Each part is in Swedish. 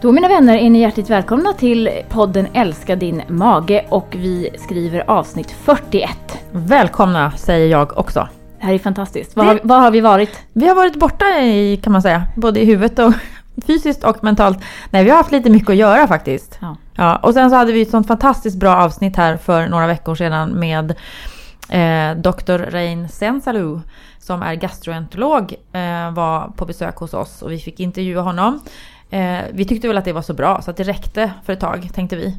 Då mina vänner är ni hjärtligt välkomna till podden Älska din mage och vi skriver avsnitt 41. Välkomna säger jag också. Det här är fantastiskt. Var, har, var har vi varit? Vi har varit borta i, kan man säga, både i huvudet och fysiskt och mentalt. Nej, vi har haft lite mycket att göra faktiskt. Ja. Ja, och sen så hade vi ett sånt fantastiskt bra avsnitt här för några veckor sedan med eh, Dr. Rein Sensalou som är gastroenterolog eh, var på besök hos oss och vi fick intervjua honom. Eh, vi tyckte väl att det var så bra så att det räckte för ett tag tänkte vi.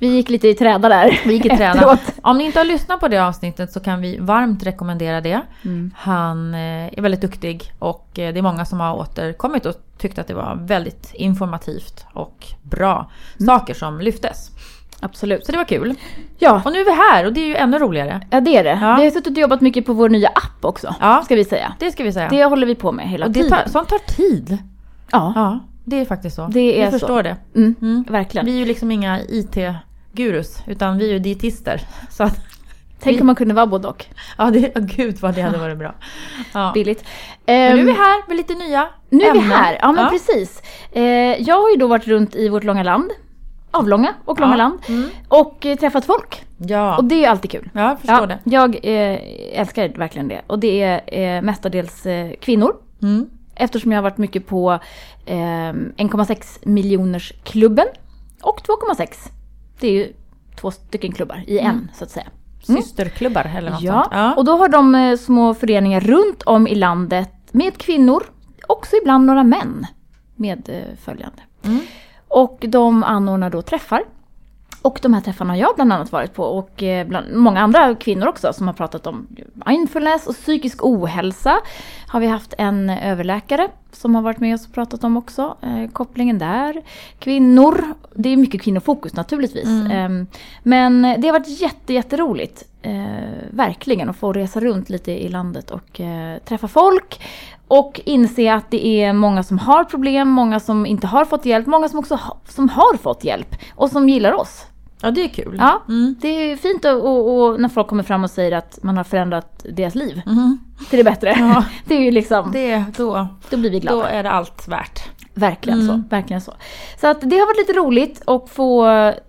Vi gick lite i träda där. Vi gick i träda. Om ni inte har lyssnat på det avsnittet så kan vi varmt rekommendera det. Mm. Han eh, är väldigt duktig och eh, det är många som har återkommit och tyckt att det var väldigt informativt och bra saker som lyftes. Absolut. Så det var kul. Ja, Och nu är vi här och det är ju ännu roligare. ja, det är det. Ja. Vi har suttit och jobbat mycket på vår nya app också. Ja. Ska vi säga. Det ska vi säga. Det håller vi på med hela och det tiden. tar, sånt tar tid. Ja, Ja, det är faktiskt så. Det är vi så. förstår det. mm, Mm. verkligen. Vi är ju liksom inga IT-gurus utan vi är ju dietister. Så att, Tänk om man kunde vara både och. ja, det, oh, gud vad det hade varit bra. Ja. Billigt. Men nu är vi Ehm, här med lite nya Nu är vi ämnen. här, ja men precis. Eh, jag har ju då varit runt i vårt långa land, avlånga och långa Ja. land, Mm. och eh, träffat folk. Ja, Och det är ju alltid kul. ja jag förstår Ja, det. jag eh, älskar verkligen det. Och det är mestadels kvinnor. Mm. Eftersom jag har varit mycket på eh, 1,6 miljoners klubben och 2,6. Det är ju två stycken klubbar i en så att säga. Mm. Systerklubbar eller något Ja. Ja. och då har de eh, små föreningar runt om i landet med kvinnor, också ibland några män medföljande. Mm. Och de anordnar då träffar. Och de här träffarna har jag bland annat varit på och eh, bland många andra kvinnor också som har pratat om mindfulness och psykisk ohälsa. Har vi haft en överläkare som har varit med oss och pratat om också. Eh, kopplingen där. Kvinnor, det är mycket kvinnofokus naturligtvis. Mm. Eh, men det har varit jätte, jätteroligt. Eh, verkligen att få resa runt lite i landet och eh, träffa folk. Och inse att det är många som har problem, många som inte har fått hjälp, många som också ha, som har fått hjälp och som gillar oss. Ja, det är kul. Ja, Mm. det är fint och, och, och när folk kommer fram och säger att man har förändrat deras liv Mhm. till det bättre. Ja. Det är ju liksom, Det, då, då blir vi glada. då är det allt värt. Verkligen Mm. så. Verkligen så. Så att det har varit lite roligt att få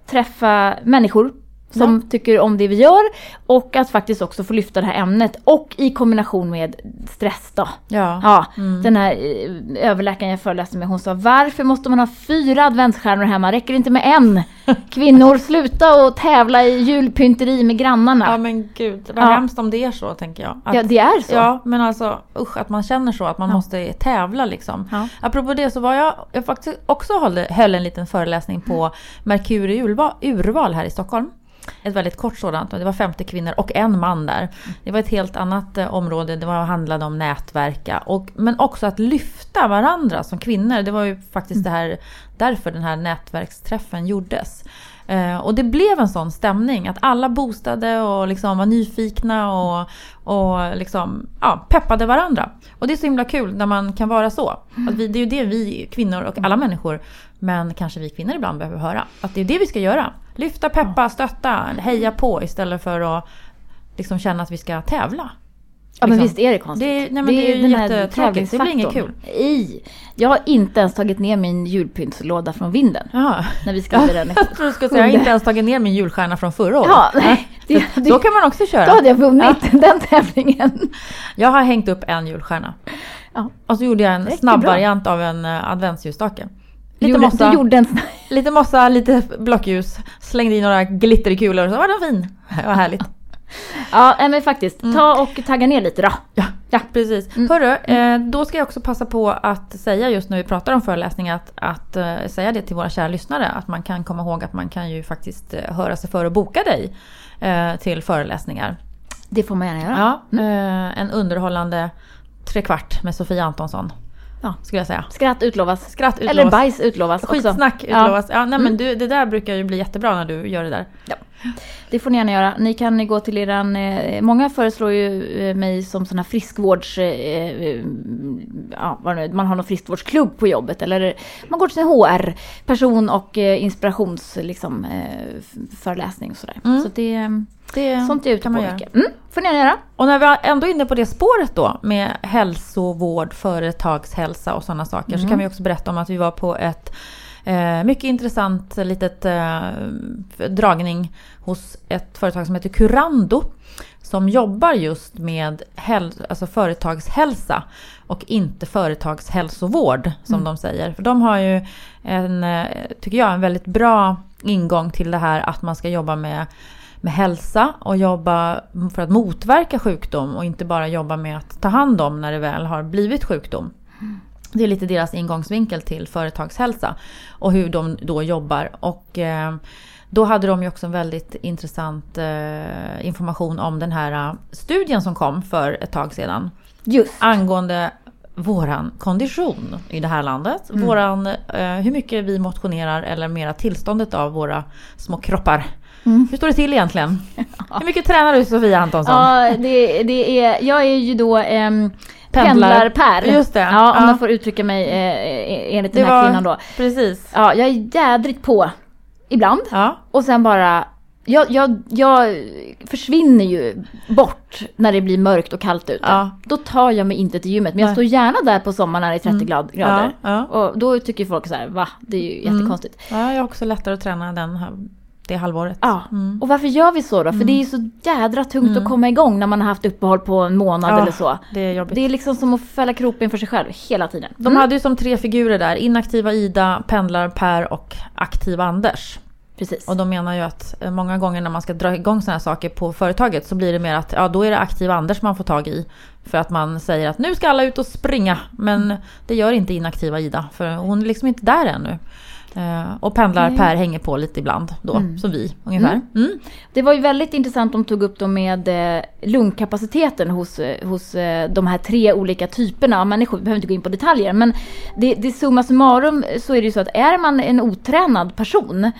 träffa människor som tycker om det vi gör och att faktiskt också få lyfta det här ämnet och i kombination med stress då. Ja. Ja, Mm. den här eh, överläkaren jag föreläste med hon sa varför måste man ha fyra adventsstjärnor hemma? Räcker det inte med en? Kvinnor sluta och tävla i julpynteri med grannarna. ja, men gud. Vad Ja. hemskt om det är så, tänker jag. Att, Ja, det är så. Ja, men alltså usch att man känner så, att man Ja. måste tävla liksom. Ja. Apropå det så var jag, jag faktiskt också höll, höll en liten föreläsning på Merkur urval, urval här i Stockholm. Ett väldigt kort sådant det var 50 kvinnor och en man där. Det var ett helt annat eh, område, det var, handlade om nätverka. Och, men också att lyfta varandra som kvinnor. Det var ju faktiskt det här, därför den här nätverksträffen gjordes. Eh, och det blev en sån stämning att alla boostade och liksom var nyfikna och, och liksom, ja, peppade varandra. Och det är så himla kul när man kan vara så. Att vi, det är ju det vi kvinnor och alla människor, men kanske vi kvinnor ibland behöver höra. Att det är det vi ska göra. Lyfta, peppa, stötta, heja på istället för att liksom känna att vi ska tävla. Ja men liksom. visst är det konstigt. Det är- nej, men det är ju den här. Det blir inget tävlingsfaktorn. Nej. Jag har inte ens tagit ner min julpyntslåda från vinden. Jaha. När vi skriver den. Jag tror du skulle säga, jag har inte ens tagit ner min julstjärna från förra året. Ja, nej. Det, Så det, kan man också köra. då hade jag vunnit den tävlingen. Jag har hängt upp en julstjärna. Ja. Och så gjorde jag en snabb bra. variant av en uh, adventsljusstake. Lite gjorde, mossa, gjorde lite mossa, lite blockljus. Slängde i några glitterkulor och så var den fin. Det var härligt. Ja, nej, men faktiskt. Ta och tagga ner lite då. Ja, Ja. precis. Mm. Hörru, eh, då ska jag också passa på att säga just när vi pratar om föreläsningar att, att eh, säga det till våra kära lyssnare. Att man kan komma ihåg att man kan ju faktiskt eh, höra sig för och boka dig eh, till föreläsningar. Det får man gärna göra. Ja, eh, en underhållande trekvart med Sofia Antonsson. Ja. Skulle jag säga. Skratt utlovas. Skratt utlovas. Eller bajs utlovas också. Skitsnack Ja. utlovas. Ja, nej, men Mm. du, det där brukar ju bli jättebra när du gör det där. Det får ni gärna göra. Ni kan gå till eran... Eh, många föreslår ju eh, mig som sån här friskvårds... Eh, eh, ja, man har någon friskvårdsklubb på jobbet. Eller man går till sin HR-person och eh, inspirations... Liksom, eh, och sådär. Mm. Så det... Det Sånt är ute kan på man göra. mycket. Mm, får ni göra. Och när vi är ändå inne på det spåret då med hälsovård, företagshälsa och sådana saker så Mm. kan vi också berätta om att vi var på ett Eh, mycket intressant litet eh, dragning hos ett företag som heter Curando. Som jobbar just med häl- alltså företagshälsa och inte företagshälsovård som Mm. de säger. För de har ju en, eh, tycker jag, en väldigt bra ingång till det här att man ska jobba med med hälsa och jobba för att motverka sjukdom och inte bara jobba med att ta hand om när det väl har blivit sjukdom. Det är lite deras ingångsvinkel till företagshälsa och hur de då jobbar. Och eh, då hade de ju också en väldigt intressant eh, information om den här eh, studien som kom för ett tag sedan. Just. Angående våran kondition i det här landet. Mm. Våran, eh, hur mycket vi motionerar eller mera tillståndet av våra små kroppar. Mm. Hur står det till egentligen? Hur mycket tränar du Sofia Antonsson? Ja, det, det är, jag är ju då ehm, Pendlar. pendlar-Per. Just det. Ja, om Ja. jag får uttrycka mig eh, enligt Det den här var- kvinnan då. Precis. Ja, jag är jädrigt på ibland. Ja. Och sen bara, jag, jag, jag försvinner ju bort när det blir mörkt och kallt ute. Ja. Då tar jag mig inte till gymmet. Men jag står gärna där på sommaren när det är 30 grad- grader. Ja, ja. Och då tycker folk så här, va? Det är ju Mm. jättekonstigt. ja, jag har också lättare att träna den här, det halvåret. Ja, Mm. och varför gör vi så då? För det är ju så jädra tungt att komma igång när man har haft uppehåll på en månad Ja, eller så. Det är jobbigt. Det är liksom som att fälla kroppen för sig själv hela tiden. De hade ju som tre figurer där. Inaktiva Ida, pendlar Per och aktiva Anders. Precis. Och de menar ju att eh, många gånger när man ska dra igång sådana här saker på företaget så blir det mer att ja, då är det aktiva Anders man får tag i. För att man säger att nu ska alla ut och springa. Men det gör inte inaktiva Ida för hon är liksom inte där ännu. Eh, och pendlar Nej. Per hänger på lite ibland då, Mm. som vi ungefär. Mm. Det var ju väldigt intressant de tog upp då med eh, lungkapaciteten hos, eh, hos de här tre olika typerna av människor. Vi behöver inte gå in på detaljer men det, det summa summarum så är det ju så att är man en otränad person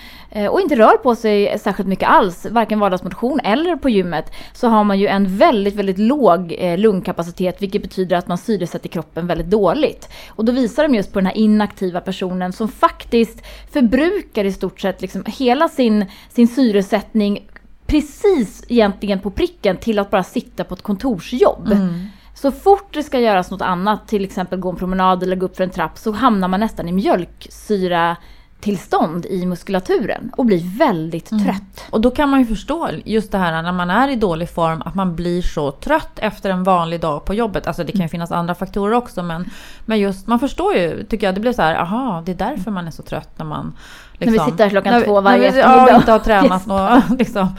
och inte rör på sig särskilt mycket alls, varken vardagsmotion eller på gymmet, så har man ju en väldigt, väldigt låg lungkapacitet vilket betyder att man syresätter kroppen väldigt dåligt. Och då visar de just på den här inaktiva personen som faktiskt förbrukar i stort sett liksom hela sin, sin syresättning precis egentligen på pricken till att bara sitta på ett kontorsjobb. Mm. Så fort det ska göras något annat, till exempel gå en promenad eller gå upp för en trapp, så hamnar man nästan i mjölksyra tillstånd i muskulaturen och blir väldigt Mm. trött. Och då kan man ju förstå just det här när man är i dålig form att man blir så trött efter en vanlig dag på jobbet. Alltså det kan ju finnas andra faktorer också men, men just man förstår ju tycker jag det blir så här, aha det är därför man är så trött när man liksom, När vi sitter här klockan när två varje eftermiddag. Ja, inte har tränat något, liksom.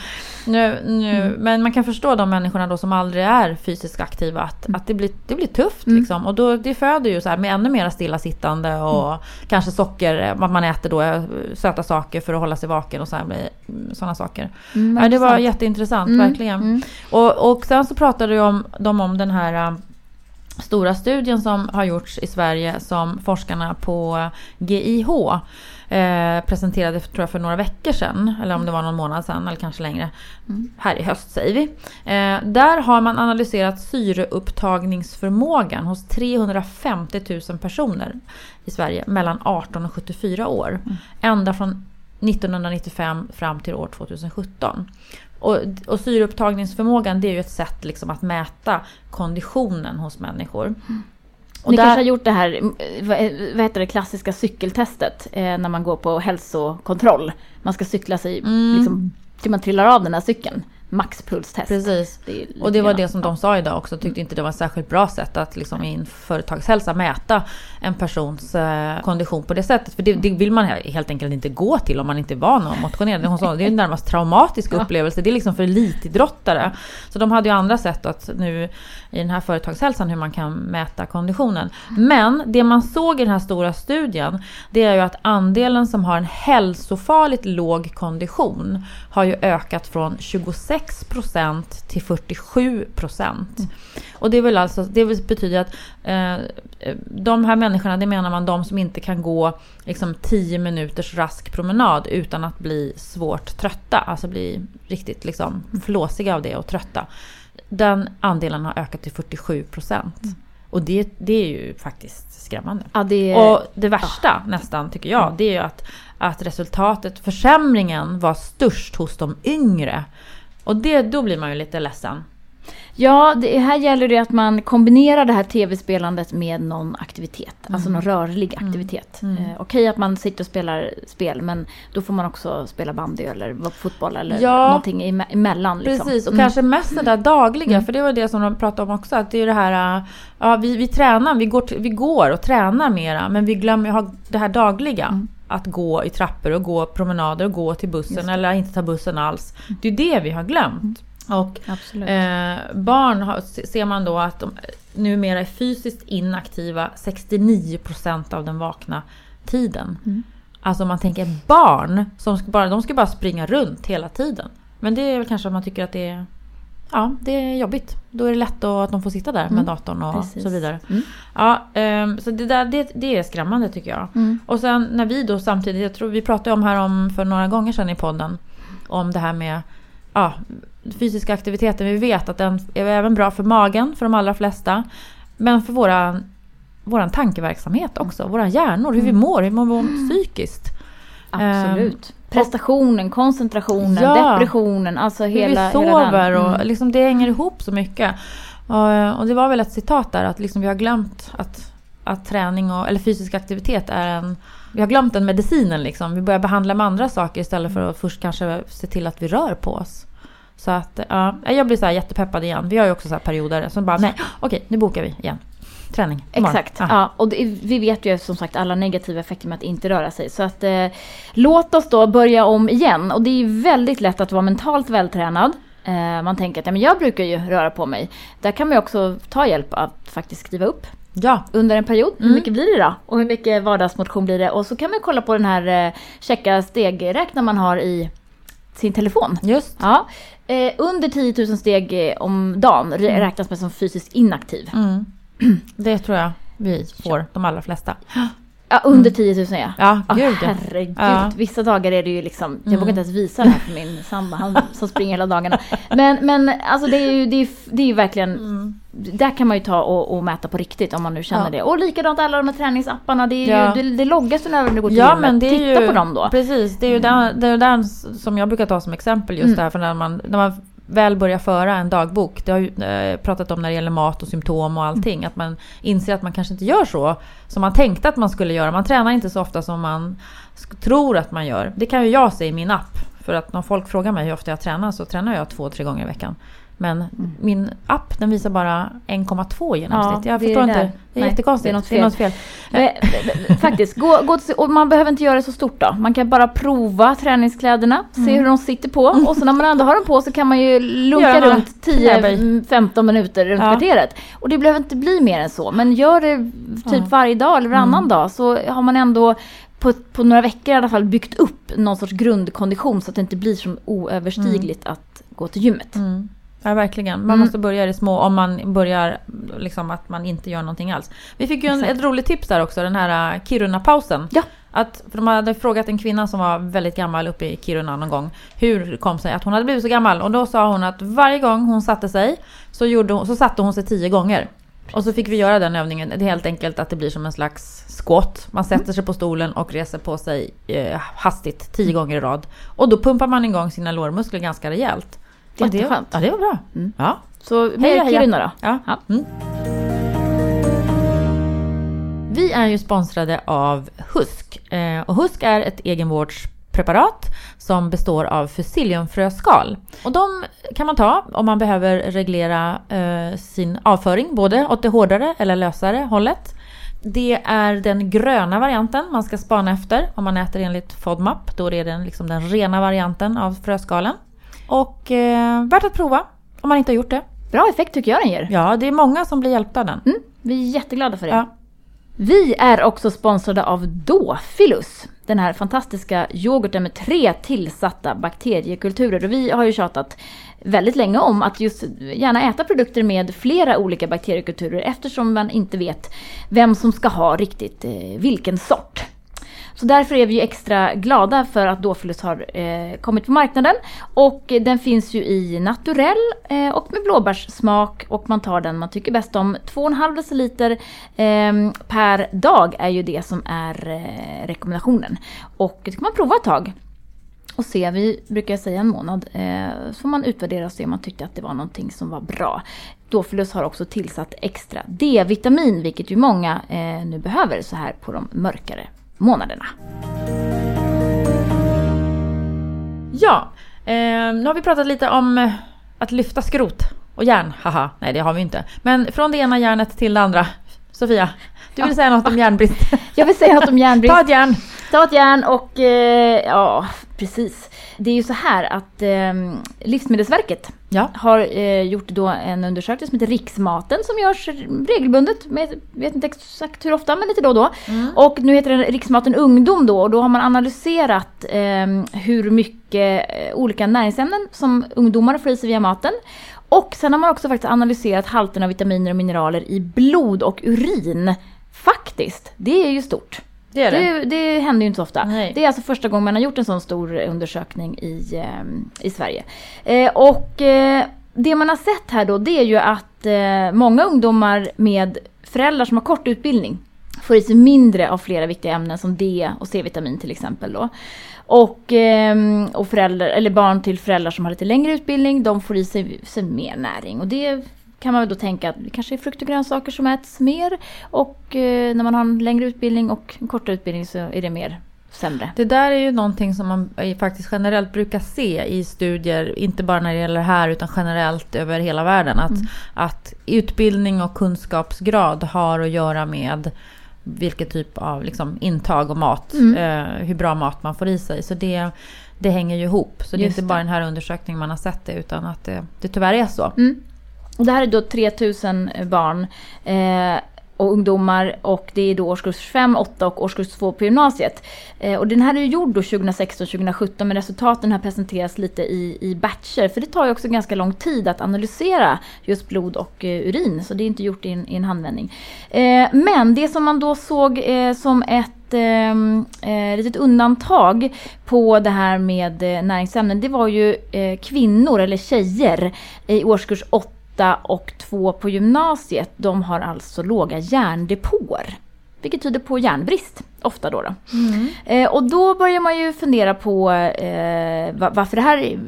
nu, nu, Mm. Men man kan förstå de människorna då som aldrig är fysiskt aktiva att, att det, blir, det blir tufft Mm. liksom. Och då, det föder ju så här med ännu mer stillasittande och Mm. kanske socker, att man äter då eh, söta saker för att hålla sig vaken och sådana saker. Mm, Ja, det var intressant. jätteintressant, Mm, verkligen. mm. Och, och sen så pratade ju om, de om den här äh, stora studien som har gjorts i Sverige som forskarna på GIH eh, presenterade tror jag för några veckor sedan. Eller om det var någon månad sedan eller kanske längre. Mm. Här i höst säger vi. Eh, där har man analyserat syreupptagningsförmågan hos 350 000 personer i Sverige mellan 18 och 74 år. Ända från 1995 fram till år 2017. Och, och syreupptagningsförmågan det är ju ett sätt liksom att mäta konditionen hos människor. Och Ni där- kanske har gjort det här, vad vad heter det, klassiska cykeltestet eh, när man går på hälsokontroll. Man ska cykla sig Mm. liksom, till man trillar av den här cykeln. Maxpulstest. Precis. Det Och det var det som de sa idag också. Tyckte inte det var ett särskilt bra sätt att liksom i en företagshälsa mäta en persons eh, kondition på det sättet. För det, det vill man he- helt enkelt inte gå till om man inte är van att motionera. Hon sa det är en närmast traumatisk upplevelse. Det är liksom för elitidrottare. Så de hade ju andra sätt att nu i den här företagshälsan hur man kan mäta konditionen. Men det man såg i den här stora studien det är ju att andelen som har en hälsofarligt låg kondition har ju ökat från 26% till 47%. Och det, vill alltså, det betyder att eh, de här människorna, det menar man de som inte kan gå liksom 10 minuters rask promenad utan att bli svårt trötta, alltså bli riktigt liksom flåsiga av det och trötta. Den andelen har ökat till 47%. Och det, det är ju faktiskt skrämmande. Ja, det. Och det värsta nästan tycker jag, det är ju att, att resultatet, försämringen var störst hos de yngre. Och det, då blir man ju lite ledsen. Ja, det, här gäller det att man kombinerar det här tv-spelandet med någon aktivitet. Alltså någon rörlig aktivitet. Mm. Eh, Okej att man sitter och spelar spel men då får man också spela bandy eller fotboll eller Ja. någonting eme- emellan. Liksom. Precis, och Mm. kanske mest det där dagliga, för det var det som de pratade om också, att det är det här, ja vi, vi tränar, vi går, vi går och tränar mera, men vi glömmer ha det här dagliga. Mm. Att gå i trappor och gå promenader och gå till bussen eller inte ta bussen alls. Det är det vi har glömt. Och Absolut. Eh, barn har, ser man då att de numera är fysiskt inaktiva 69% av den vakna tiden. Mm. Alltså om man tänker barn, som ska bara, de ska bara springa runt hela tiden. Men det är väl kanske att man tycker att det är, ja, det är jobbigt. Då är det lätt att de får sitta där med Mm. datorn och Precis. så vidare. Mm. Ja, ehm, så det, där, det, det är skrämmande tycker jag. Mm. Och sen när vi då samtidigt, jag tror vi pratade om här om för några gånger sedan i podden, om det här med ja, fysiska aktiviteter. Vi vet att den är även bra för magen för de allra flesta. Men för våran, våran tankeverksamhet också, våra hjärnor, hur vi Mm. mår, hur vi mår psykiskt. Absolut. Prestationen, koncentrationen, Ja. depressionen, alltså Hur hela... vi hela sover den. och Mm. liksom det hänger ihop så mycket. Och, och det var väl ett citat där att liksom vi har glömt att, att träning och, eller fysisk aktivitet är en... Vi har glömt den medicinen liksom. Vi börjar behandla med andra saker istället för att först kanske se till att vi rör på oss. Så att ja, jag blir så här jättepeppad igen. Vi har ju också så här perioder som bara nej, okej nu bokar vi igen. Träning imorgon. Exakt. Ja. Ja. och det, vi vet ju som sagt alla negativa effekter med att inte röra sig. Så att eh, låt oss då börja om igen. Och det är väldigt lätt att vara mentalt vältränad. Eh, man tänker att ja, men jag brukar ju röra på mig. Där kan man ju också ta hjälp av att faktiskt skriva upp ja. under en period. Hur Mm. mycket blir det då? Och hur mycket vardagsmotion blir det? Och så kan man kolla på den här eh, checka stegräknaren man har i sin telefon. Just. Ja. Eh, under 10 000 steg eh, om dagen Mm. räknas man som fysiskt inaktiv. Mm. Det tror jag vi får, de allra flesta. Ja, under 10 000 ja. Ja, gud ja. herregud. Ja. Vissa dagar är det ju liksom, jag Mm. vågar inte ens visa det här för min sambo, han som springer hela dagarna. Men, men alltså det är ju, det är, det är ju verkligen, Mm. där kan man ju ta och, och mäta på riktigt om man nu känner Ja. det. Och likadant alla de här träningsapparna, det, är Ja. ju, det, det loggas ju när du går till Ja men det är Titta ju, på dem då. Precis, det är ju den, det är den som jag brukar ta som exempel just Mm. det här för när man, när man väl börjar föra en dagbok. Det har ju eh, pratat om när det gäller mat och symptom och allting. Mm. Att man inser att man kanske inte gör så som man tänkte att man skulle göra. Man tränar inte så ofta som man tror att man gör. Det kan ju jag se i min app. För att när folk frågar mig hur ofta jag tränar så tränar jag två, tre gånger i veckan. Men min app den visar bara 1,2 i genomsnitt. Ja, jag är förstår det inte. där. Det är Nej, jättekonstigt. det är något fel. Eh, Faktiskt, gå, gå till, och man behöver inte göra det så stort då. Man kan bara prova träningskläderna, se Mm. hur de sitter på. Och så när man ändå har dem på så kan man ju lunka runt knäböj. 10-15 minuter runt Ja. kvarteret. Och det behöver inte bli mer än så. Men gör det typ varje dag eller varannan Mm. dag så har man ändå på, på några veckor i alla fall byggt upp någon sorts grundkondition så att det inte blir så oöverstigligt att gå till gymmet. Mm. Ja verkligen. Man Mm. måste börja i det små om man börjar liksom att man inte gör någonting alls. Vi fick ju en, ett roligt tips där också, den här äh, Kiruna-pausen. Ja. Att, för de hade frågat en kvinna som var väldigt gammal uppe i Kiruna någon gång. Hur det kom sig att hon hade blivit så gammal. Och då sa hon att varje gång hon satte sig så, gjorde hon, så satte hon sig tio gånger. Och så fick vi göra den övningen. Det är helt enkelt att det blir som en slags squat. Man sätter sig på stolen och reser på sig eh, hastigt tio gånger i rad. Och då pumpar man igång sina lårmuskler ganska rejält. Det, Jätteskönt. ja, det var bra. Mm. Ja. Så Heja. Kiruna då. Ja. Ja. Mm. Vi är ju sponsrade av Husk. Eh, och Husk är ett egenvårdspreparat som består av fusilliumfröskal. Och de kan man ta om man behöver reglera eh, sin avföring, både åt det hårdare eller lösare hållet. Det är den gröna varianten man ska spana efter om man äter enligt FODMAP. Då är det liksom den rena varianten av fröskalen. Och eh, värt att prova om man inte har gjort det. Bra effekt tycker jag den ger. Ja, det är många som blir hjälpta av den. Mm, vi är jätteglada för det. Ja. Vi är också sponsrade av Dofilus. Den här fantastiska yoghurten med tre tillsatta bakteriekulturer. Och vi har ju tjatat väldigt länge om att just gärna äta produkter med flera olika bakteriekulturer eftersom man inte vet vem som ska ha riktigt eh, vilken sort. Så därför är vi ju extra glada för att Dofilus har eh, kommit på marknaden. Och den finns ju i naturell eh, och med blåbärssmak och man tar den man tycker bäst om. 2,5 deciliter eh, per dag är ju det som är eh, rekommendationen. Och det kan man prova ett tag. och se, vi brukar säga en månad, eh, så får man utvärdera och se om man tyckte att det var någonting som var bra. Dofilus har också tillsatt extra D-vitamin, vilket ju många eh, nu behöver så här på de mörkare månaderna. Ja, eh, nu har vi pratat lite om eh, att lyfta skrot och järn. Haha, nej det har vi inte. Men från det ena järnet till det andra. Sofia, du vill säga något om järnbrist? Jag vill säga något om järnbrist. Ta ett järn! Ta ett järn och eh, ja, precis. Det är ju så här att eh, Livsmedelsverket Ja. har eh, gjort då en undersökning som heter Riksmaten som görs regelbundet. Med, vet inte exakt hur ofta men lite då och då. Och nu heter den Riksmaten Ungdom då och då har man analyserat eh, hur mycket eh, olika näringsämnen som ungdomar får i sig via maten. Och sen har man också faktiskt analyserat halten av vitaminer och mineraler i blod och urin. Faktiskt, det är ju stort. Det det. Det, det händer ju inte så ofta. Nej. Det är alltså första gången man har gjort en sån stor undersökning i, eh, i Sverige. Eh, och eh, det man har sett här då det är ju att eh, många ungdomar med föräldrar som har kort utbildning får i sig mindre av flera viktiga ämnen som D och C-vitamin till exempel då. Och, ehm, och föräldrar, eller barn till föräldrar som har lite längre utbildning, de får i sig, sig mer näring. Och det kan man väl då tänka att det kanske är frukt och grönsaker som äts mer. Och eh, när man har en längre utbildning och en kortare utbildning så är det mer sämre. Det där är ju någonting som man faktiskt generellt brukar se i studier, inte bara när det gäller här utan generellt över hela världen. Att, att utbildning och kunskapsgrad har att göra med vilket typ av liksom, intag och mat, eh, hur bra mat man får i sig. Så det, det hänger ju ihop. Så det är inte bara det. den här undersökningen man har sett det utan att det, det tyvärr är så. Mm. Och det här är då 3000 barn eh, och ungdomar och det är då årskurs 5, 8 och årskurs 2 på gymnasiet. Eh, och den här är ju gjord då 2016-2017 men resultaten har presenterats lite i, i batcher för det tar ju också ganska lång tid att analysera just blod och eh, urin så det är inte gjort i en, i en handvändning. Eh, men det som man då såg eh, som ett ett eh, litet undantag på det här med eh, näringsämnen det var ju eh, kvinnor eller tjejer i årskurs 8 och 2 på gymnasiet. De har alltså låga järndepåer. Vilket tyder på järnbrist, ofta då. då. Eh, och då börjar man ju fundera på eh, va- varför det här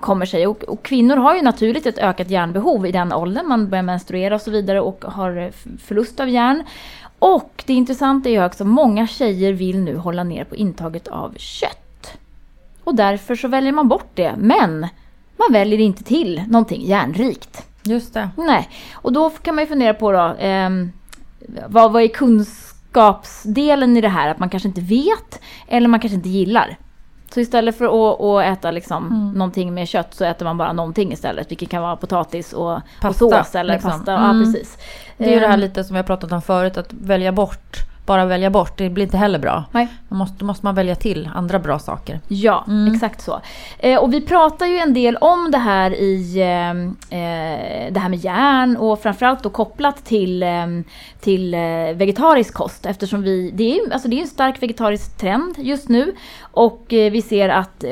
kommer sig. Och, och kvinnor har ju naturligt ett ökat järnbehov i den åldern. Man börjar menstruera och så vidare och har förlust av järn. Och det intressanta är ju också att många tjejer vill nu hålla ner på intaget av kött. Och därför så väljer man bort det. Men man väljer inte till någonting järnrikt. Just det. Nej, och då kan man ju fundera på då, ehm, vad, vad är kunskapsdelen i det här? Att man kanske inte vet eller man kanske inte gillar. Så istället för att, att äta liksom Mm. någonting med kött så äter man bara någonting istället. Vilket kan vara potatis och, och Pasta, sås eller liksom. pasta. Mm. Ja, precis. Det är ju det här Ehm, lite som vi har pratat om förut, att välja bort, bara välja bort, det blir inte heller bra. Nej. Man måste, då måste man välja till andra bra saker. Ja, Mm. exakt så. Eh, och vi pratar ju en del om det här i eh, eh, det här med järn och framförallt då kopplat till, eh, till eh, vegetarisk kost eftersom vi, det är alltså det är en stark vegetarisk trend just nu och eh, vi ser att,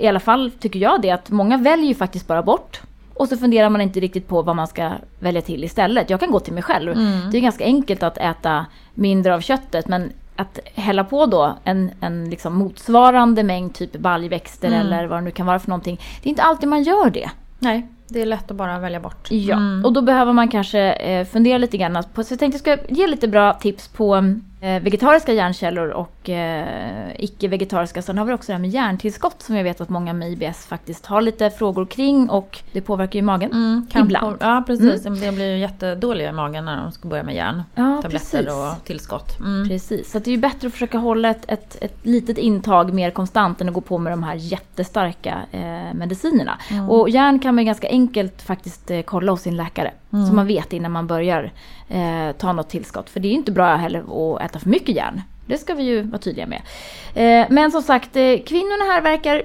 i alla fall tycker jag det, att många väljer ju faktiskt bara bort och så funderar man inte riktigt på vad man ska välja till istället. Jag kan gå till mig själv. Det är ganska enkelt att äta mindre av köttet men att hälla på då en, en liksom motsvarande mängd typ baljväxter Mm. eller vad det nu kan vara för någonting. Det är inte alltid man gör det. Nej, det är lätt att bara välja bort. Ja, Mm. och då behöver man kanske eh, fundera lite grann på, så jag tänkte jag ska ge lite bra tips på eh, vegetariska järnkällor och eh, icke-vegetariska. Sen har vi också det här med järntillskott som jag vet att många med IBS faktiskt har lite frågor kring och det påverkar ju magen. Mm, Ibland. Ja, precis. Det blir ju jättedåliga i magen när de ska börja med järn. Ja, Tabletter precis. och tillskott. Mm. Precis, så det är ju bättre att försöka hålla ett, ett, ett litet intag mer konstant än att gå på med de här jättestarka eh, medicinerna. Och järn kan man ju ganska enkelt faktiskt eh, kolla hos sin läkare. Så man vet innan man börjar eh, ta något tillskott. För det är inte bra heller att äta för mycket järn. Det ska vi ju vara tydliga med. Eh, men som sagt, eh, kvinnorna här verkar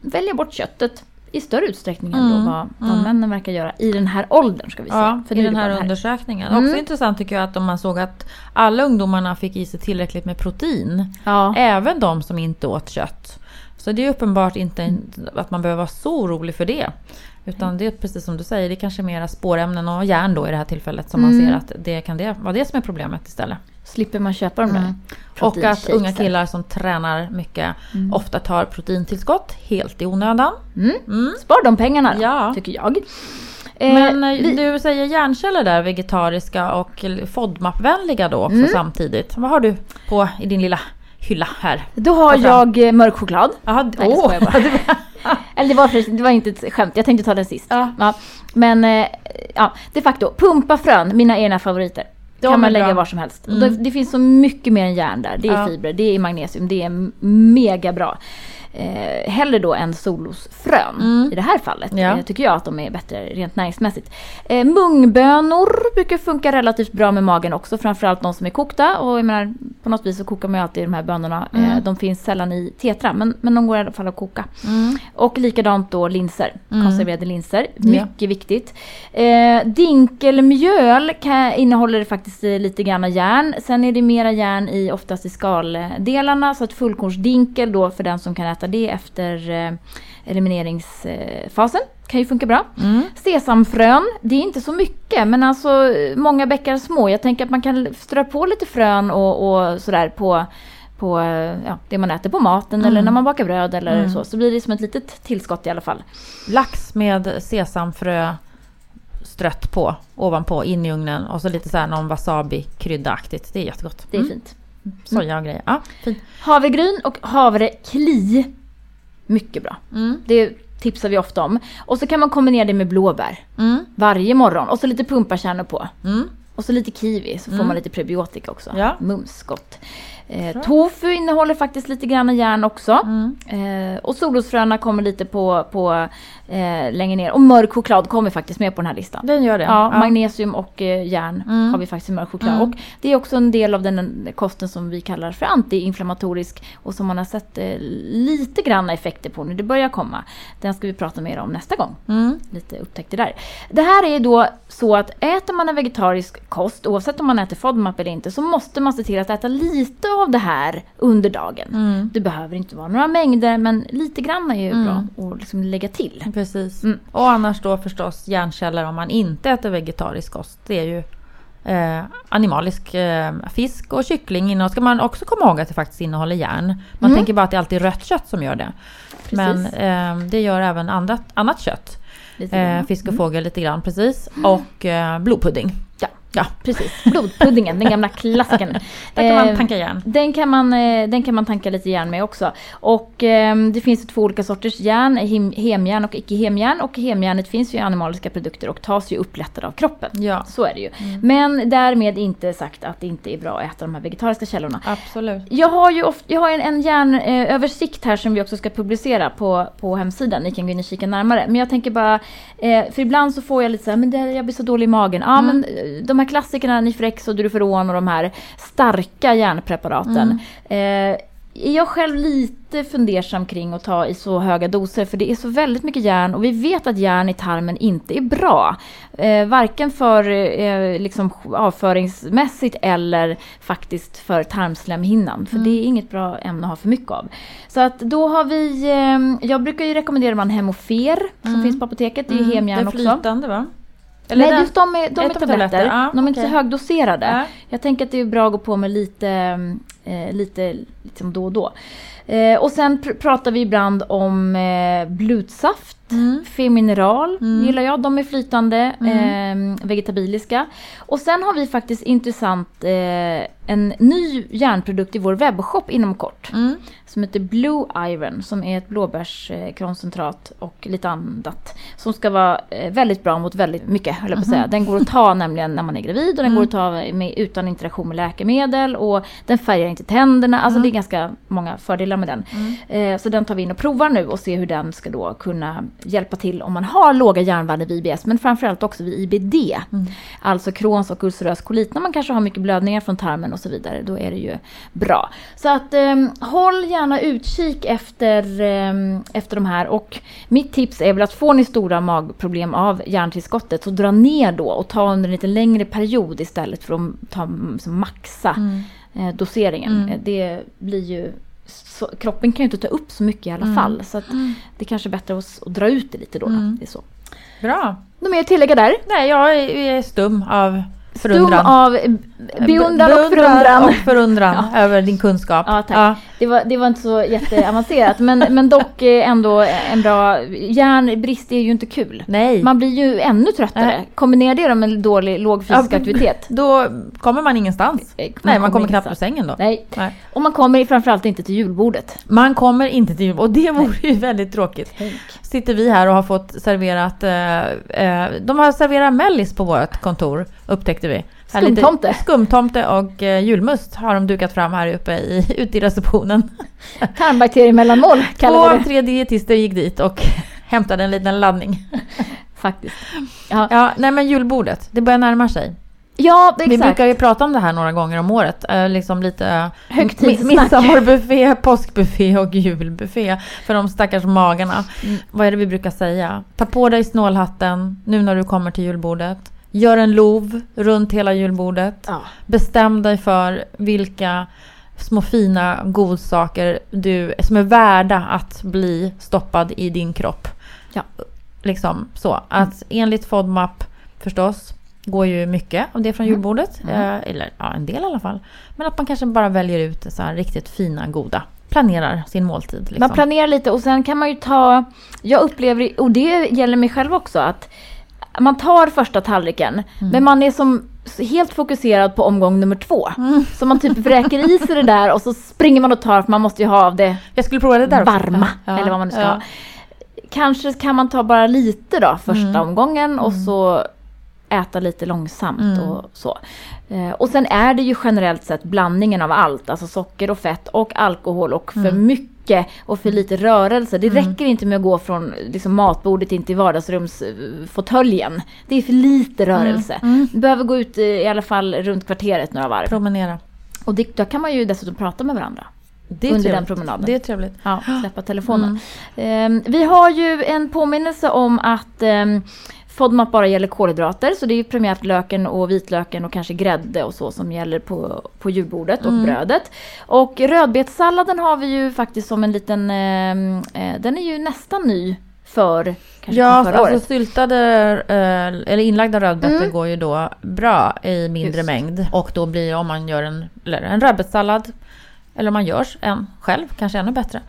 välja bort köttet i större utsträckning än Mm, då vad, vad männen verkar göra i den här åldern ska vi säga. Ja, För i den här, det undersökningen. Mm. Också intressant tycker jag att om man såg att alla ungdomarna fick i sig tillräckligt med protein. Ja. Även de som inte åt kött. Så det är uppenbart inte att man behöver vara så orolig för det. Utan det är precis som du säger, det är kanske mera spårämnen och järn då i det här tillfället som man Mm. ser att det kan det vara det som är problemet istället. Slipper man köpa de där Mm. Och att unga killar som tränar mycket ofta tar proteintillskott helt i onödan. Mm. Mm. Spar de pengarna då, Ja. tycker jag. Eh, Men eh, vi- du säger järnkällor där, vegetariska och FODMAP-vänliga då också Mm. samtidigt. Vad har du på i din lilla hylla här? Då har jag eh, mörk choklad. Jaha, Nej, jag skojar bara. Eller det var, det var inte ett skämt, jag tänkte ta den sist. Ja. Men eh, ja, de facto, pumpafrön, mina egna favoriter. De kan man lägga bra. var som helst. Mm. Det, det finns så mycket mer än järn där. Det är Ja. fibrer, det är magnesium, det är mega bra. Eh, hellre då än solrosfrön Mm. i det här fallet. Ja. Eh, tycker jag att de är bättre rent näringsmässigt. Eh, mungbönor brukar funka relativt bra med magen också. Framförallt de som är kokta. Och jag menar, på något vis så kokar man ju alltid de här bönorna. Eh, Mm. de finns sällan i tetra men, men de går i alla fall att koka. Mm. Och likadant då linser, Mm. konserverade linser. Ja. Mycket viktigt. Eh, dinkelmjöl kan, innehåller faktiskt eh, lite grann järn. Sen är det mera järn i oftast i skaldelarna. Så att fullkornsdinkel då för den som kan äta det efter eh, elimineringsfasen kan ju funka bra. Mm. Sesamfrön, det är inte så mycket men alltså många bäckar små. Jag tänker att man kan strö på lite frön och, och sådär på på eh, ja, det man äter på maten eller Mm. när man bakar bröd eller Mm. så. Så blir det som ett litet tillskott i alla fall. Lax med sesamfrö strött på, ovanpå, in i ugnen och så lite så här någon wasabi-kryddaaktigt. Det är jättegott. Det är Mm. fint. Soja och grejer. Ja, fint. Havregryn och havrekli. Mycket bra. Mm. Det tipsar vi ofta om. Och så kan man kombinera det med blåbär Mm. varje morgon. Och så lite pumpakärnor på. Mm. Och så lite kiwi så får Mm. man lite prebiotika också. Ja. Mums gott. Eh, tofu innehåller faktiskt lite grann järn också. Mm. Eh, och solrosfröna kommer lite på, på eh, längre ner. Och mörk choklad kommer faktiskt med på den här listan. Den gör det. Ja, magnesium och eh, järn Mm. har vi faktiskt i mörk choklad. Mm. Och det är också en del av den kosten som vi kallar för antiinflammatorisk och som man har sett eh, lite granna effekter på nu. Det börjar komma. Den ska vi prata mer om nästa gång. Mm. Lite upptäckter där. Det här är då så att äter man en vegetarisk kost, oavsett om man äter FODMAP eller inte, så måste man se till att äta lite av det här under dagen. Mm. Det behöver inte vara några mängder, men lite grann är ju Mm. bra att liksom lägga till. Precis. Mm. Och annars då förstås järnkällor om man inte äter vegetarisk kost. Det är ju eh, animalisk eh, fisk och kyckling. Och ska man också komma ihåg att det faktiskt innehåller järn. Man Mm. tänker bara att det alltid är rött kött som gör det. Men Precis. eh, det gör även annat, annat kött. Eh, fisk och fågel lite grann precis. Och eh, blodpudding. Ja, Ja. precis. Blodpuddingen, den gamla klassikern. Där kan man Eh, tanka järn. Den kan, man, eh, den kan man tanka lite järn med också. Och eh, det finns två olika sorters järn, hem, hemjärn och icke-hemjärn. Och hemjärnet finns ju i animaliska produkter och tas ju upp lättare av kroppen. Ja, Så är det ju. Men därmed inte sagt att det inte är bra att äta de här vegetariska källorna. absolut. Jag har ju ofta, jag har en, en järnöversikt här som vi också ska publicera på, på hemsidan. Ni kan gå in och kika närmare. Men jag tänker bara, eh, för ibland så får jag lite så här, men det, jag blir så dålig i magen. Ja men eh, de här klassikerna, Nifrex och Duroferon och de här starka järnpreparaten. Eh, är jag själv lite fundersam kring att ta i så höga doser för det är så väldigt mycket järn och vi vet att järn i tarmen inte är bra. Eh, varken för eh, liksom avföringsmässigt eller faktiskt för tarmslemhinnan. För det är inget bra ämne att ha för mycket av. Så att då har vi, eh, jag brukar ju rekommendera man Hemofer som finns på apoteket. Det är ju hemjärn det är också. flytande va? Nej, den- just de är, de är tabletter. tabletter, ja, de är inte så högdoserade. Ja. Jag tänker att det är bra att gå på med lite, eh, lite liksom då och då. Eh, och sen pr- pratar vi ibland om eh, blodsaft. Mm. Femineral Mm. gillar jag, de är flytande, eh, vegetabiliska. Och sen har vi faktiskt intressant eh, en ny järnprodukt i vår webbshop inom kort. Mm. Som heter Blue Iron som är ett blåbärskoncentrat och lite annat. Som ska vara eh, väldigt bra mot väldigt mycket höll jag på att säga. Den går att ta nämligen när man är gravid och den går att ta med, utan interaktion med läkemedel och den färgar inte tänderna. Alltså det är ganska många fördelar med den. Eh, så den tar vi in och provar nu och ser hur den ska då kunna hjälpa till om man har låga järnvärden vid IBS men framförallt också vid IBD. Alltså Crohns och ulcerös kolit när man kanske har mycket blödningar från tarmen och så vidare. Då är det ju bra. Så att eh, håll gärna utkik efter, eh, efter de här och mitt tips är väl att får ni stora magproblem av järntillskottet så dra ner då och ta under en lite längre period istället för att ta, maxa Mm. Eh, doseringen. Mm. Eh, Det blir ju så, kroppen kan ju inte ta upp så mycket i alla Mm. fall. Så att det är kanske är bättre att, att dra ut det lite då. Mm. Det är så. Bra. Något mer att tillägga där? Nej, jag är, stum av Stum förundran. av eh, beundran och förundran. och förundran över din kunskap. Ja, tack. Det, var, det var inte så jätteavancerat men, men dock eh, ändå en bra... Järnbrist är ju inte kul. Nej, Man blir ju ännu tröttare. Nej. Kombinera det med en dålig, låg fysisk Ja, aktivitet. då kommer man ingenstans. Eh, Nej, man kommer knappt ur sängen då. Nej. Nej. Och man kommer framförallt inte till julbordet. Man kommer inte till och det vore ju väldigt tråkigt. Tänk. Sitter vi här och har fått serverat, eh, eh, de har serverat mellis på vårt kontor upptäckte vi. Skumtomte. Skumtomte och eh, julmust har de dukat fram här uppe i, ute i receptionen. Tarmbakteriemellanmål kallar Två vi det. tre dietister gick dit och hämtade en liten laddning. Faktiskt. Ja, Ja, nej men julbordet, det börjar närma sig. ja Vi exakt. brukar ju prata om det här några gånger om året. Eh, liksom lite eh, Högtidssnack. mi- midsommarbuffé, påskbuffé och julbuffé. För de stackars magarna. Mm. Vad är det vi brukar säga? Ta på dig snålhatten nu när du kommer till julbordet. Gör en lov runt hela julbordet. Ja. Bestäm dig för vilka små fina godsaker du, som är värda att bli stoppad i din kropp. Ja. Liksom så. Att enligt FODMAP förstås går ju mycket av det från Mm. julbordet. Mm. Eh, eller ja, en del i alla fall. Men att man kanske bara väljer ut så riktigt fina, goda. Planerar sin måltid. Liksom. Man planerar lite och sen kan man ju ta, jag upplever, och det gäller mig själv också, att man tar första tallriken, Mm. men man är som helt fokuserad på omgång nummer två. Mm. Så man typ vräker i sig det där och så springer man och tar, för man måste ju ha av det Jag skulle prova det där varma, Ja, eller vad man nu ska ja. ha. Kanske kan man ta bara lite då, första Mm. omgången, och så äta lite långsamt Mm. och så. Eh, och sen är det ju generellt sett blandningen av allt, alltså socker och fett och alkohol och för Mm. mycket och för lite rörelse. Det räcker inte med att gå från liksom, matbordet in till vardagsrumsfåtöljen. Det är för lite rörelse. Mm. Du behöver gå ut eh, i alla fall runt kvarteret några varv. Promenera. Och det, då kan man ju dessutom prata med varandra Det är under trevligt. den promenaden. Det är trevligt. Ja, släppa telefonen. Ehm, vi har ju en påminnelse om att um, FODMAP bara gäller kolhydrater. Så det är ju primärt löken och vitlöken och kanske grädde och så som gäller på, på julbordet och Mm. brödet. Och rödbetssalladen har vi ju faktiskt som en liten... ehm, eh, den är ju nästan ny för kanske Ja, förra alltså året. syltade eh, eller inlagda rödbetor Mm. går ju då bra i mindre Just. mängd. Och då blir om man gör en, eller en rödbetssallad eller om man gör en själv, kanske ännu bättre.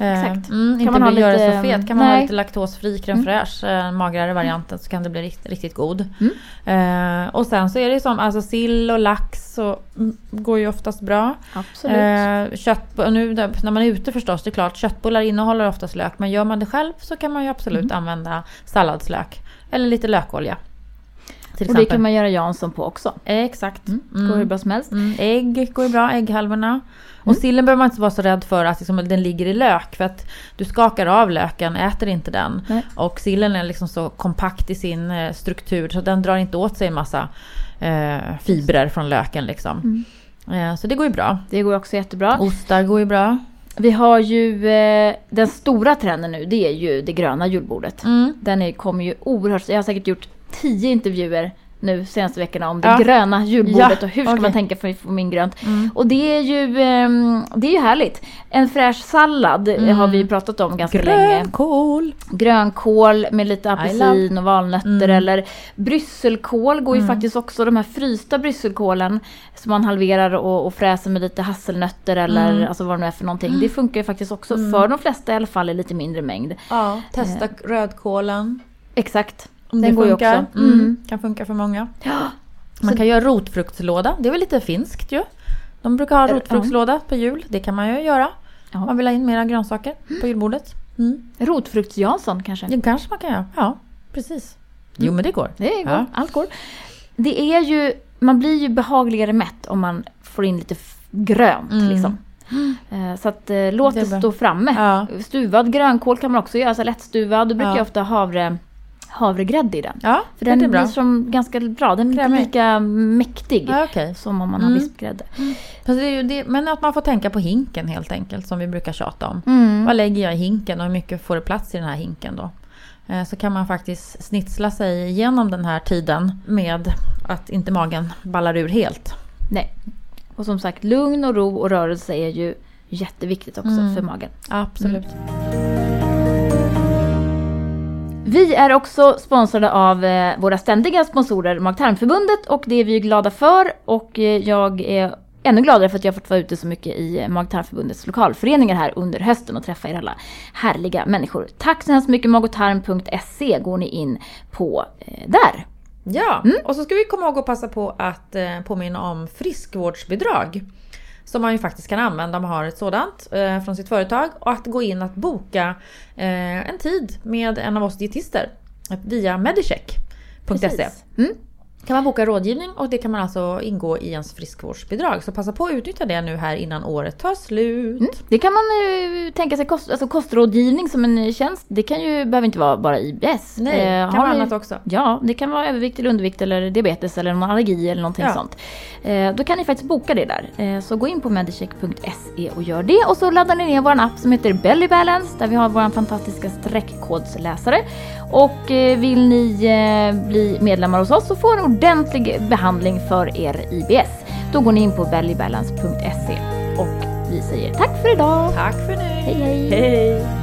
Eh, Exakt. Mm, Kan inte man ha bli, göra lite- så fet. Kan man ha nej. lite laktosfri crème Mm. fraîche, eh, magrare varianten, så kan det bli riktigt, riktigt god. Mm. Eh, och sen så är det ju som, alltså sill och lax och, mm, går ju oftast bra. Absolut. Eh, kött, nu när man är ute förstås, det är klart köttbullar innehåller oftast lök. Men gör man det själv så kan man ju absolut Mm. använda salladslök. Eller lite lökolja. Till och det kan man göra Jansson på också. Exakt. Mm. Mm. Går hur bra som helst. Mm. Ägg går ju bra, ägghalvorna. Och Mm. sillen behöver man inte vara så rädd för att liksom, den ligger i lök. För att du skakar av löken, äter inte den. Nej. Och sillen är liksom så kompakt i sin eh, struktur så den drar inte åt sig en massa eh, fibrer från löken. Liksom. Mm. Eh, så det går ju bra. Det går också jättebra. Ostar går ju bra. Vi har ju eh, den stora trenden nu, det är ju det gröna julbordet. Mm. Den är, kommer ju oerhört, jag har säkert gjort tio intervjuer nu senaste veckorna om det Ja. gröna julbordet Ja, och hur ska okej. man tänka för att få min grönt. Mm. Och det är ju, ehm, det är ju härligt. En fräsch sallad eh, Mm. har vi pratat om ganska länge. Grönkål. Grönkål med lite apelsin och valnötter Mm. eller brysselkål går ju Mm. faktiskt också, de här frysta brysselkålen som man halverar och, och fräser med lite hasselnötter eller Mm. alltså vad det nu är för någonting. Det funkar ju faktiskt också för de flesta i alla fall i lite mindre mängd. Ja, testa rödkålen. Exakt. Om Den det går ju också. Mm. Kan funka för många. Ja. Man Så- kan göra rotfruktslåda. Det är väl lite finskt ju. De brukar ha rotfruktslåda på jul. Det kan man ju göra. Om man vill ha in mera grönsaker på julbordet. Mm. Rotfrukts-Jansson kanske? Det kanske man kan göra. Ja, precis. Jo men det går. Det går, Ja. allt går. Det är ju, man blir ju behagligare mätt om man får in lite grönt Mm. liksom. Eh, Så att eh, låt Det det, stå framme. Ja. Stuvad grönkål kan man också göra, så lättstuvad. Då brukar Ja. jag ofta ha havre, havregrädde i den. Ja, För det den är bra. blir som ganska bra, den är inte lika mäktig Ja, okej. som om man har Mm. vispgrädde. Fast det men att man får tänka på hinken helt enkelt som vi brukar tjata om. Mm. Vad lägger jag i hinken och hur mycket får det plats i den här hinken då? Eh, Så kan man faktiskt snitsla sig igenom den här tiden med att inte magen ballar ur helt. Nej. Och som sagt, lugn och ro och rörelse är ju Jätteviktigt också Mm. för magen. Absolut. Vi är också sponsrade av eh, våra ständiga sponsorer Mag-tarmförbundet och det är vi glada för och eh, jag är ännu gladare för att jag har fått vara ute så mycket i eh, Mag-tarmförbundets lokalföreningar här under hösten och träffa er alla härliga människor. Tack så hemskt mycket magotarm.se går ni in på där. Ja, och så ska vi komma ihåg att passa på att påminna om friskvårdsbidrag. Som man ju faktiskt kan använda om man har ett sådant eh, från sitt företag. Och att gå in att boka eh, en tid med en av oss dietister via medicheck.se. Mm. Kan man boka rådgivning och det kan man alltså ingå i ens friskvårdsbidrag. Så passa på att utnyttja det nu här innan året tar slut. Det kan man eh, tänka sig, kost, alltså kostrådgivning som en tjänst. Det kan ju, behöver inte vara bara IBS. Nej, Eh, kan vara annat också. Ja, det kan vara övervikt eller undervikt eller diabetes eller någon allergi eller någonting Ja. sånt. Eh, då kan ni faktiskt boka det där. Eh, så gå in på medicheck.se och gör det. Och så laddar ni ner vår app som heter Belly Balance där vi har vår fantastiska streckkodsläsare. Och eh, vill ni eh, bli medlemmar hos oss så får ni ordentlig behandling för er IBS. Då går ni in på bellybalance.se och vi säger tack för idag. Tack för nu! Hej hej! Hej!